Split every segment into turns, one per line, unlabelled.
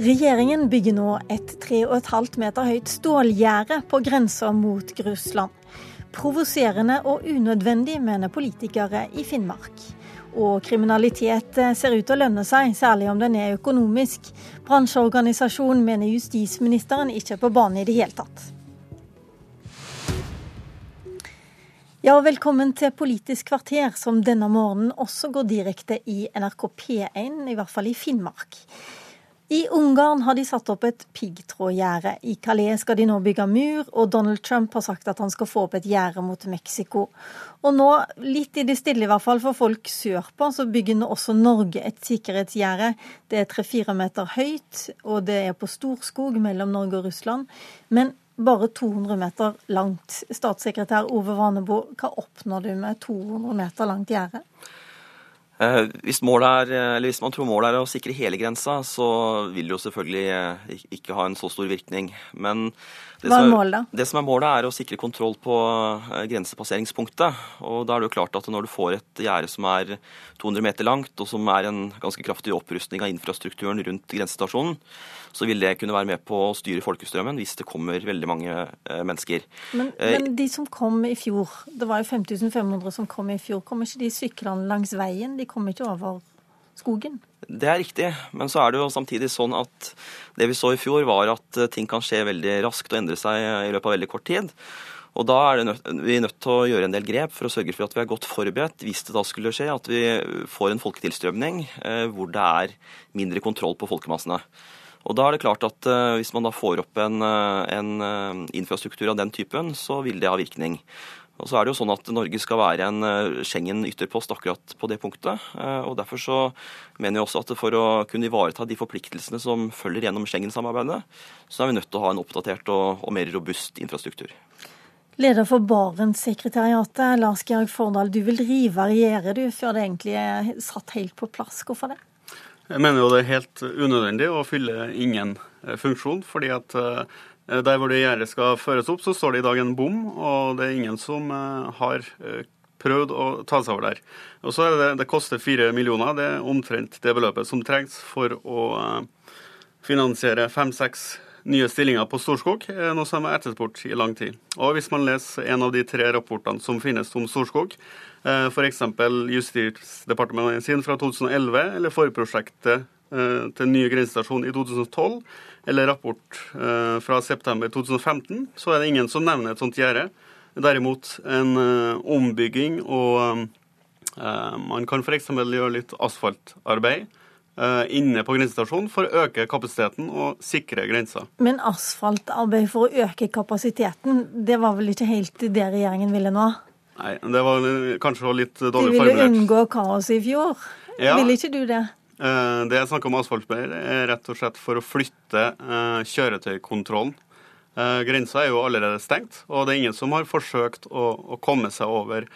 Regjeringen bygger nå et 3,5 meter høyt stålgjerde på grensa mot Russland. Provoserende og unødvendig, mener politikere i Finnmark. Og kriminalitet ser ut til å lønne seg, særlig om den er økonomisk. Bransjeorganisasjonen mener justisministeren ikke er på banen i det hele tatt. Ja, velkommen til Politisk kvarter, som denne morgenen også går direkte i NRK P1, i hvert fall i Finnmark. I Ungarn har de satt opp et piggtrådgjerde. I Calais skal de nå bygge mur, og Donald Trump har sagt at han skal få opp et gjerde mot Mexico. Og nå, litt i det stille i hvert fall for folk sørpå, så bygger nå også Norge et sikkerhetsgjerde. Det er tre-fire meter høyt, og det er på Storskog mellom Norge og Russland. Men bare 200 meter langt. Statssekretær Ove Vanebo, hva oppnår du med 200 meter langt gjerde?
Eh, hvis, er, hvis, man tror målet er å sikre hele grensa, så vil det jo selvfølgelig eh, ikke ha en så stor virkning. Men det,
Hva
er
målet, da?
det som er målet, er å sikre kontroll på eh, grensepasseringspunktet. Og da er det jo klart at når du får et gjerde som er 200 meter langt, og som er en ganske kraftig opprustning av infrastrukturen rundt grensestasjonen, så vil det kunne være med på å styre folkestrømmen hvis det kommer veldig mange eh, mennesker.
Men, men, de som kom i fjor, det var jo 5500 som kom i fjor, kommer ikke de syklende langs veien? De kommer ikke over skogen?
Det er riktig, men så er det jo samtidig sånn at det vi så i fjor, var at eh, ting kan skje veldig raskt og endre seg i løpet av veldig kort tid. Og da er nødt, vi nødt til å gjøre en del grep for å sørge for at vi er godt forberedt hvis det da skulle skje at vi får en folketilstrømning eh, hvor det er mindre kontroll på folkemassene. Og da er det klart at eh, Hvis man da får opp en, en uh, infrastruktur av den typen, så vil det ha virkning. Og så er det jo sånn at Norge skal være en eh, Schengen-ytterpost akkurat på det punktet. Eh, og Derfor så mener jeg også at for å kunne ivareta de forpliktelsene som følger gjennom Schengen-samarbeidet, så er vi nødt til å ha en oppdatert og, og mer robust infrastruktur.
Leder for Barentssekretariatet, Lars Georg Fordal. Du vil rive regjere du, før det egentlig er satt helt på plass. Hvorfor det?
Jeg mener jo det er helt unødvendig å fylle ingen eh, funksjon. fordi at der hvor det gjerdet skal føres opp, så står det i dag en bom, og det er ingen som eh, har eh, prøvd å ta seg over der. Og så er det, det koster fire millioner. Det er omtrent det beløpet som trengs for å finansiere fem-seks nye stillinger på Storskog, noe som er etterspurt i lang tid. Og hvis man leser en av de tre rapportene som finnes om Storskog, f.eks. Justisdepartementet sin fra 2011 eller forprosjektet til nye grensestasjonen i 2012, eller rapport eh, fra september 2015, så er det ingen som nevner et sånt gjerde. Derimot en eh, ombygging og eh, man kan f.eks. gjøre litt asfaltarbeid inne på grensestasjonen for å øke kapasiteten og sikre grensa.
Men asfaltarbeid for å øke kapasiteten, det var vel ikke helt det regjeringen ville nå?
Nei, det var kanskje litt dårlig formulert.
De ville unngå kaos i fjor. Ja. Ville ikke du det?
Eh, det jeg snakker om asfaltbeier, er rett og slett for å flytte eh, kjøretøykontrollen. Eh, grensa er jo allerede stengt, og det er ingen som har forsøkt å, å komme seg over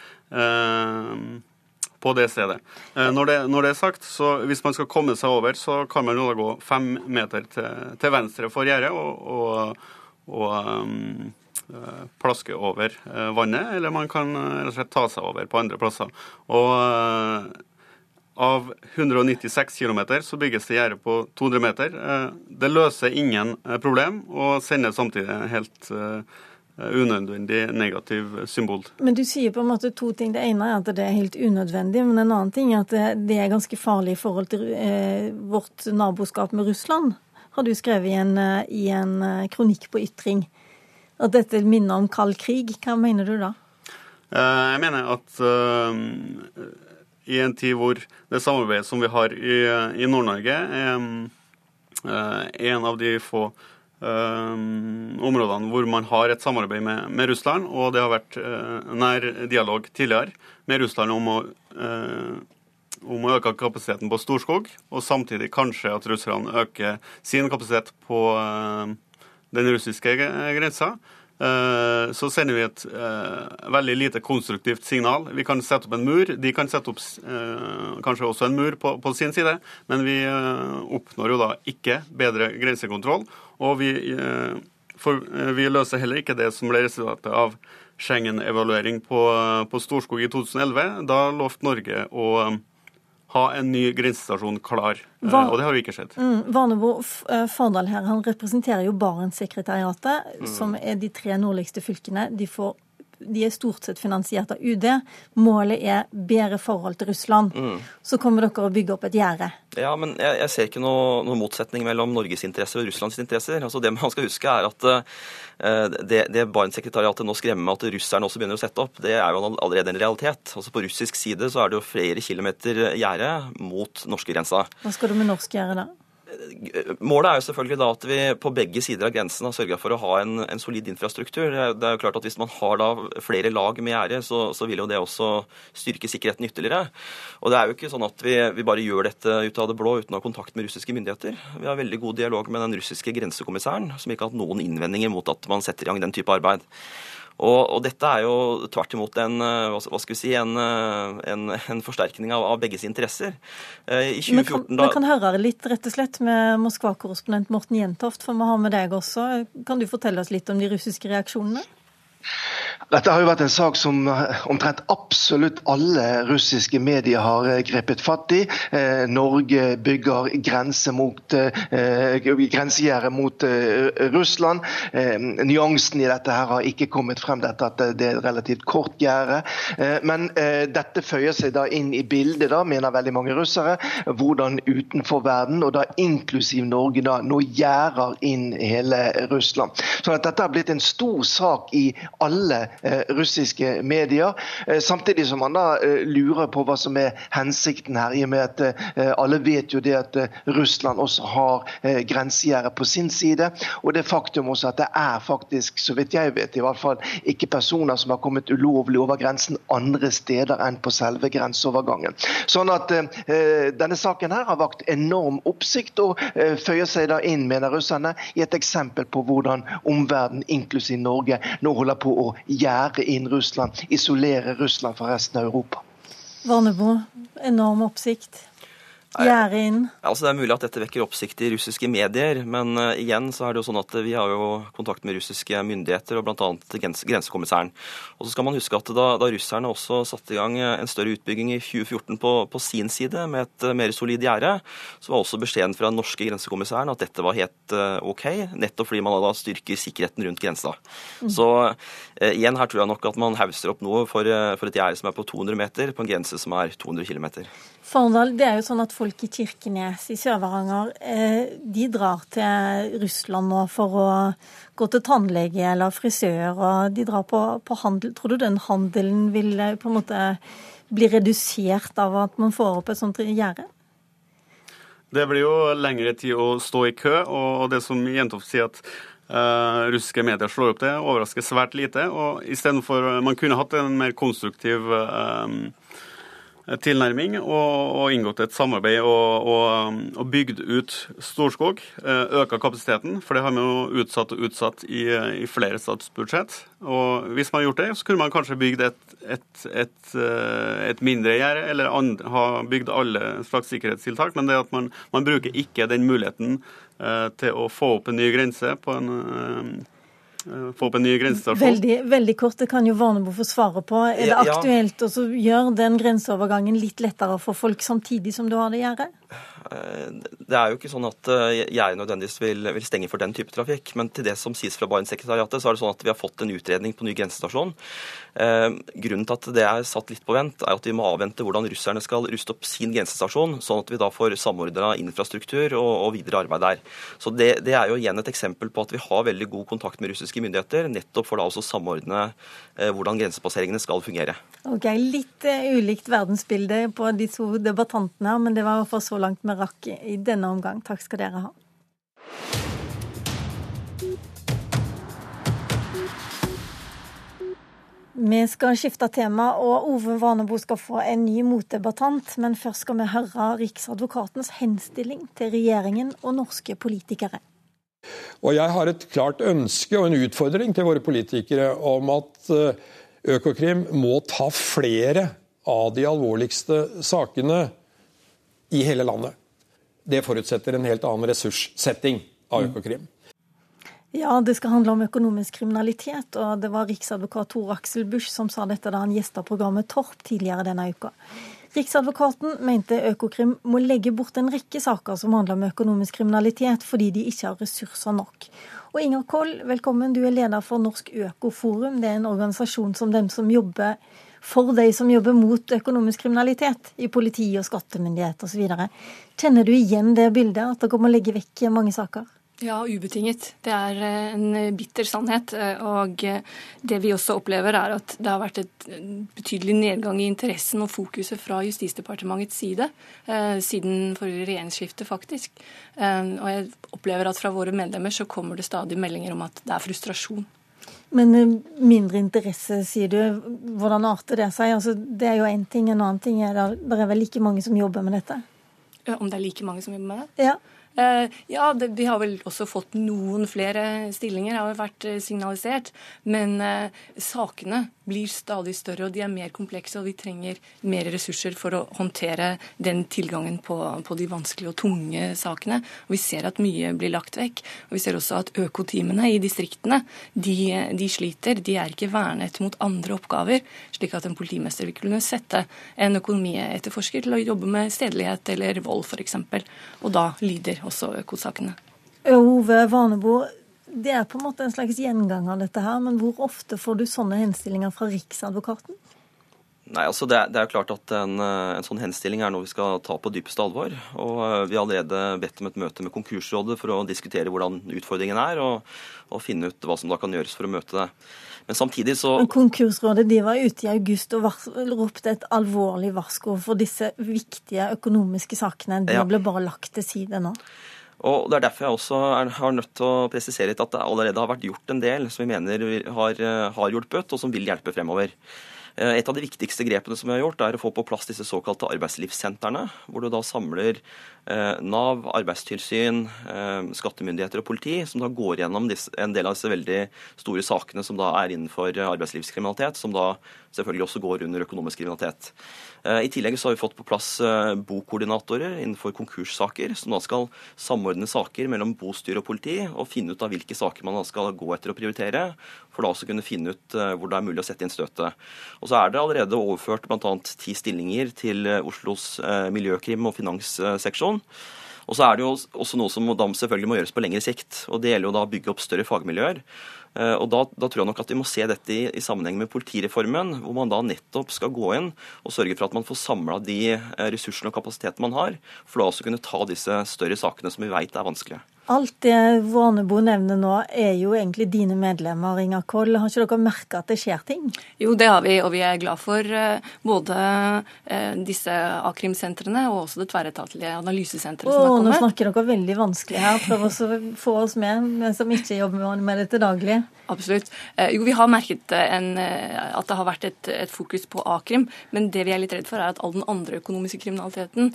på det stedet. Når det, når det, er sagt, så hvis man skal komme seg over, så kan man jo da gå fem meter til, til venstre for gjerdet og, og, og um, plaske over vannet, eller man kan rett og slett ta seg over på andre plasser. Og av 196 km så bygges det gjerde på 200 meter. Eh, det løser ingen eh, problem, og sender samtidig helt eh, unødvendig negativ symbol.
Men du sier på en måte to ting. Det ene er at det er helt unødvendig, men en annen ting er at det er ganske farlig i forhold til vårt naboskap med Russland, har du skrevet i en, i en kronikk på Ytring. At dette minner om kald krig. Hva mener du da?
Jeg mener at i en tid hvor det samarbeidet som vi har i, i Nord-Norge, er uh, en av de få uh, områdene hvor man har et samarbeid med, med Russland, og det har vært nær dialog tidligere med Russland om å, om å øke kapasiteten på Storskog, og samtidig kanskje at russerne øker sin kapasitet på den russiske grensa. Eh, så sender vi et uh, veldig lite konstruktivt signal. Vi kan sette opp en mur. De kan sette opp uh, kanskje også en mur på, på sin side, men vi oppnår jo da ikke bedre grensekontroll. Og vi, vi løser heller ikke det som ble resultatet av Schengen-evaluering på, på, Storskog i 2011. Da lovte Norge å ha en ny grensestasjon klar. Hva, og det har jo ikke skjedd.
Mm, Varnebo Fardal her, han representerer jo Barentssekretariatet, mm. som er de tre nordligste fylkene. De får de er stort sett finansiert av UD. Målet er bedre forhold til Russland. Mm. Så kommer dere å bygge opp et gjerde.
Ja, men jeg, jeg ser ikke noen noe motsetning mellom Norges interesser og Russlands interesser. Altså Det man skal huske, er at uh, det, det Barentssekretariatet nå skremmer med at russerne også begynner å sette opp, det er jo allerede en realitet. Altså På russisk side så er det jo flere kilometer gjerde mot norskegrensa.
Hva skal du med norsk gjerde da?
Målet er jo selvfølgelig da at vi på begge sider av grensen har sørga for å ha en, en, solid infrastruktur. Det er jo klart at Hvis man har da flere lag med gjerde, så, så, vil jo det også styrke sikkerheten ytterligere. Og Det er jo ikke sånn at vi, vi, bare gjør dette ut av det blå uten å ha kontakt med russiske myndigheter. Vi har veldig god dialog med den russiske grensekommissæren, som ikke har hatt noen innvendinger mot at man setter i gang den type arbeid. Og, og, dette er jo tvert imot en, eh, hva skal vi si, en, eh, en, en forsterkning av, av, begges interesser.
Eh, I 2014 kan, da... Vi kan høre litt rett og slett med Moskva-korrespondent Morten Jentoft, for vi har med deg også. Kan du fortelle oss litt om de russiske reaksjonene?
Dette har jo vært en sak som omtrent absolutt alle russiske medier har eh, grepet fatt i. Eh, Norge bygger grense mot, eh, grensegjerde mot Russland. Nyansen i dette her har ikke kommet frem, dette at det er et relativt kort gjerde. Men dette føyer seg da inn i bildet, da, mener veldig mange russere, hvordan utenfor verden, og da inklusiv Norge, da nå gjerder inn hele Russland. Så at dette har blitt en stor sak i alle Eh, russiske medier. Eh, samtidig som man da eh, lurer på hva som er hensikten her, i og med at alle vet jo det at Russland også har grensegjerdet på sin side. Og det faktum også at det er faktisk, så vidt jeg vet, i hvert fall ikke personer som har kommet ulovlig over grensen andre steder enn på selve grenseovergangen. Sånn at denne saken her har vakt enorm oppsikt, og føyer seg da inn, mener russerne, i et eksempel på hvordan omverdenen, inklusiv Norge, nå holder på å gjerde inn Russland, isolere Russland fra resten av Europa.
Vannebo, enorm oppsikt. Gjerde inn?
Altså, det er mulig at dette vekker oppsikt i russiske medier, men uh, igjen så er det jo sånn at vi har jo kontakt med russiske myndigheter og bl.a. Grens grensekommissæren. Og så skal man huske at da, da, russerne også satte i gang eh, en større utbygging i 2014 på, på sin side med et uh, mer solid gjerde, så var også beskjeden fra den norske grensekommissæren at dette var helt uh, OK, nettopp fordi man da styrker sikkerheten rundt grensa. Mm. Så igjen her tror jeg nok at man hauser opp noe for, for et gjerde som er på 200 meter, på en grense som er 200 km.
Fardal, det er jo sånn at folk i Kirkenes i Sør-Varanger eh, de drar til Russland nå for å gå til tannlege eller frisør, og de drar på, på handel. Tror du den handelen vil eh, på en måte bli redusert av at man får opp et sånt gjerde?
Det blir jo lengre tid å stå i kø, og det som Jentoft sier at Uh, russiske medier slår opp det, overrasker svært lite. og Istedenfor Man kunne hatt en mer konstruktiv uh, tilnærming og, og, inngått et samarbeid og, og, og, bygd ut Storskog. Eh, Øka kapasiteten, for det har vi jo utsatt og utsatt i, i flere statsbudsjett. Og hvis man har gjort det, så kunne man kanskje bygd et, et, et, eh, et mindre gjerde, eller and, ha bygd alle slags sikkerhetstiltak. Men det at man, man bruker ikke den muligheten eh, til å få opp en ny grense på en eh, Eh, få opp en ny grensestasjon?
Veldig, veldig kort, det kan jo Varnebo få svaret på. Er det aktuelt å gjøre den grenseovergangen litt lettere for folk samtidig som du har det gjerdet?
Eh, det er jo ikke sånn at eh, jeg nødvendigvis vil, vil, stenge for den type trafikk. Men til det som sies fra Barentssekretariatet, så er det sånn at vi har fått en utredning på ny grensestasjon. Eh, grunnen til at det er satt litt på vent, er at vi må avvente hvordan russerne skal ruste opp sin grensestasjon, sånn at vi da får samordna infrastruktur og, og, videre arbeid der. Så det, det, er jo igjen et eksempel på at vi har veldig god kontakt med russiske myndigheter, nettopp for da også samordne eh, hvordan grensepasseringene skal fungere.
Ok, Litt ulikt verdensbilde på de to debattantene men det var fall så langt vi rakk i denne omgang. Takk skal dere ha. Vi skal skifte tema, og Ove Vanebo skal få en ny motdebattant. Men først skal vi høre Riksadvokatens henstilling til regjeringen og norske politikere.
Og jeg har et klart ønske og en utfordring til våre politikere om at eh, Økokrim må ta flere av de alvorligste sakene i hele landet. Det forutsetter en helt annen ressurssetting av mm. Økokrim.
Ja, det skal handle om økonomisk kriminalitet. og Det var riksadvokat Tor Aksel Busch som sa dette da han gjesta programmet Torp tidligere denne uka. Riksadvokaten mente Økokrim må legge bort en rekke saker som handler om økonomisk kriminalitet, fordi de ikke har ressurser nok. Og Inger Koll, velkommen. Du er leder for Norsk Økoforum. Det er en organisasjon som dem som jobber for de som jobber mot økonomisk kriminalitet i politi og skattemyndighet osv. Kjenner du igjen det bildet, at dere må legge vekk mange saker?
Ja, ubetinget. Det er eh, en bitter sannhet. Eh, og eh, det vi også opplever, er at det har vært et betydelig nedgang i interessen og fokuset fra Justisdepartementets side siden forrige regjeringsskifte, faktisk. Og jeg opplever at fra våre medlemmer så kommer det stadig meldinger om at det er frustrasjon.
Men mindre interesse, sier du. Hvordan arter det seg? Altså, det er jo én ting. En annen ting er det, det er vel like mange som jobber med dette?
Om det er like mange som jobber med det?
Ja.
Eh, ja, det, vi har vel også fått noen flere stillinger, har vært eh, signalisert. Men eh, sakene blir stadig større, og de er mer komplekse, og vi trenger mer ressurser for å håndtere den tilgangen på, på de vanskelige og tunge sakene. Og vi ser at mye blir lagt vekk. Og vi ser også at økoteamene i distriktene, de, de sliter. De er ikke vernet mot andre oppgaver, slik at en politimester vil kunne sette en økonomietterforsker til å jobbe med stedelighet eller vold, f.eks. Og da lider også økosakene.
Ove Vanebo, det er på en måte en slags gjengang av dette her, men hvor ofte får du sånne henstillinger fra Riksadvokaten?
Nei, altså det er, det er klart at en, eh, en, sånn henstilling er noe vi skal ta på dypeste alvor. og eh, Vi har allerede bedt om et møte med Konkursrådet for å diskutere hvordan utfordringen er, og, og finne ut hva som da kan gjøres for å møte det. Men samtidig så...
Men Konkursrådet de var ute i august og ropte et alvorlig varsko for disse viktige økonomiske sakene. De ja. ble bare lagt til side nå.
Og Det er derfor jeg også er, har nødt til å presisere at det allerede har vært gjort en del som vi mener har, har hjulpet, og som vil hjelpe fremover. Eh, et av de viktigste grepene som vi har gjort, er å få på plass disse såkalte arbeidslivssentrene, hvor du da samler eh, Nav, arbeidstilsyn, eh, skattemyndigheter og politi, som da går gjennom en del av disse veldig store sakene som da er innenfor arbeidslivskriminalitet, som da selvfølgelig også går under økonomisk kriminalitet. I tillegg så har vi fått på plass bokoordinatorer innenfor konkurssaker, som da skal samordne saker mellom bostyre og politi, og finne ut av hvilke saker man da skal gå etter å prioritere, for da også kunne finne ut hvor det er mulig å sette inn støtet. Og så er det allerede overført bl.a. ti stillinger til eh, Oslos eh, miljøkrim- og finansseksjon. Og så er det jo også noe som selvfølgelig må gjøres på lengre sikt. og Det gjelder jo da å bygge opp større fagmiljøer. Eh, og da, da, tror jeg nok at vi må se dette i, i, sammenheng med politireformen, hvor man da nettopp skal gå inn og sørge for at man får samla de ressursene og kapasiteten man har, for da også kunne ta disse større sakene som vi veit er vanskelige.
Alt det Vårnebo nevner nå, er jo egentlig dine medlemmer, Inger Koll. Har ikke dere merka at det skjer ting?
Jo, det har vi, og vi er glad for eh, både eh, disse a-krimsentrene og også det tverretatlige analysesenteret som har kommet.
Nå snakker dere veldig vanskelig her. Prøv å få oss med, vi som ikke jobber med det til daglig.
Absolutt. Eh, jo, vi har merket en, at det har vært et, et, fokus på a-krim, men det vi er litt redd for, er at all den andre økonomiske kriminaliteten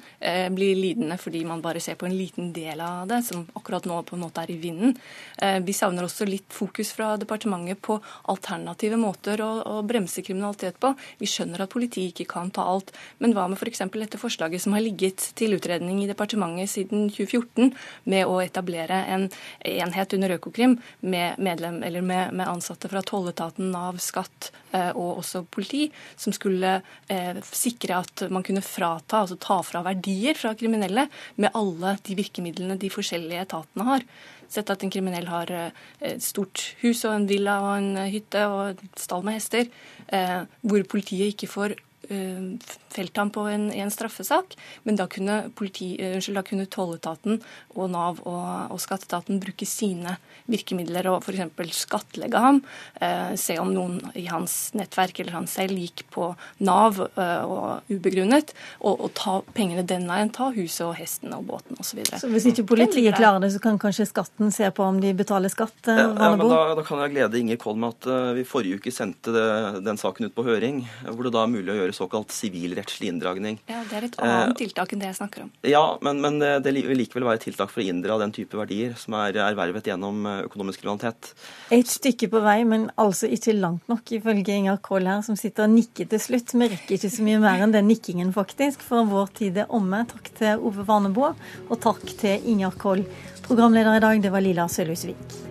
blir lidende fordi man bare ser på en liten del av det, som akkurat akkurat nå på en måte er i vinden. Eh, vi savner også litt fokus fra departementet på alternative måter å, å bremse kriminalitet på. Vi skjønner at politiet ikke kan ta alt, men hva med f.eks. For dette forslaget som har ligget til utredning i departementet siden 2014, med å etablere en enhet under Økokrim med, medlem, med, med ansatte fra tolletaten, Nav, skatt eh, og også politi, som skulle eh, sikre at man kunne frata, altså ta fra verdier fra kriminelle med alle de virkemidlene de forskjellige etatene etatene har. Sett at en kriminell har eh, et stort hus og en villa og en hytte og et stall med hester, eh, hvor politiet ikke får felt ham på en, en straffesak, men da kunne, politi, eh, unnskyld, da kunne tolletaten og Nav og, og skatteetaten bruke sine virkemidler og f.eks. skattlegge ham. Eh, se om noen i hans nettverk eller han selv gikk på Nav eh, og ubegrunnet, og, og, ta pengene den veien. Ta huset og hesten og båten osv. Så, videre.
så hvis ikke politiet klarer det, så kan kanskje skatten se på om de betaler skatt? Eh, ja, ja,
men da, da, kan jeg glede Inger Koll med at uh, vi forrige uke sendte det, den saken ut på høring, hvor det da er mulig å gjøre såkalt sivilrettslig inndragning.
Ja, Det er et annet eh, tiltak enn det jeg snakker om.
Ja, men, men eh, det vil likevel være tiltak for å inndra den type verdier som er ervervet gjennom eh, økonomisk kriminalitet.
Et stykke på vei, men altså ikke langt nok, ifølge Inger Koll her, som sitter og nikker til slutt. Vi rekker ikke så mye mer enn den nikkingen, faktisk, for vår tid er omme. Takk til Ove Vanebo, og takk til Inger Koll. Programleder i dag, det var Lila Sølhusvik.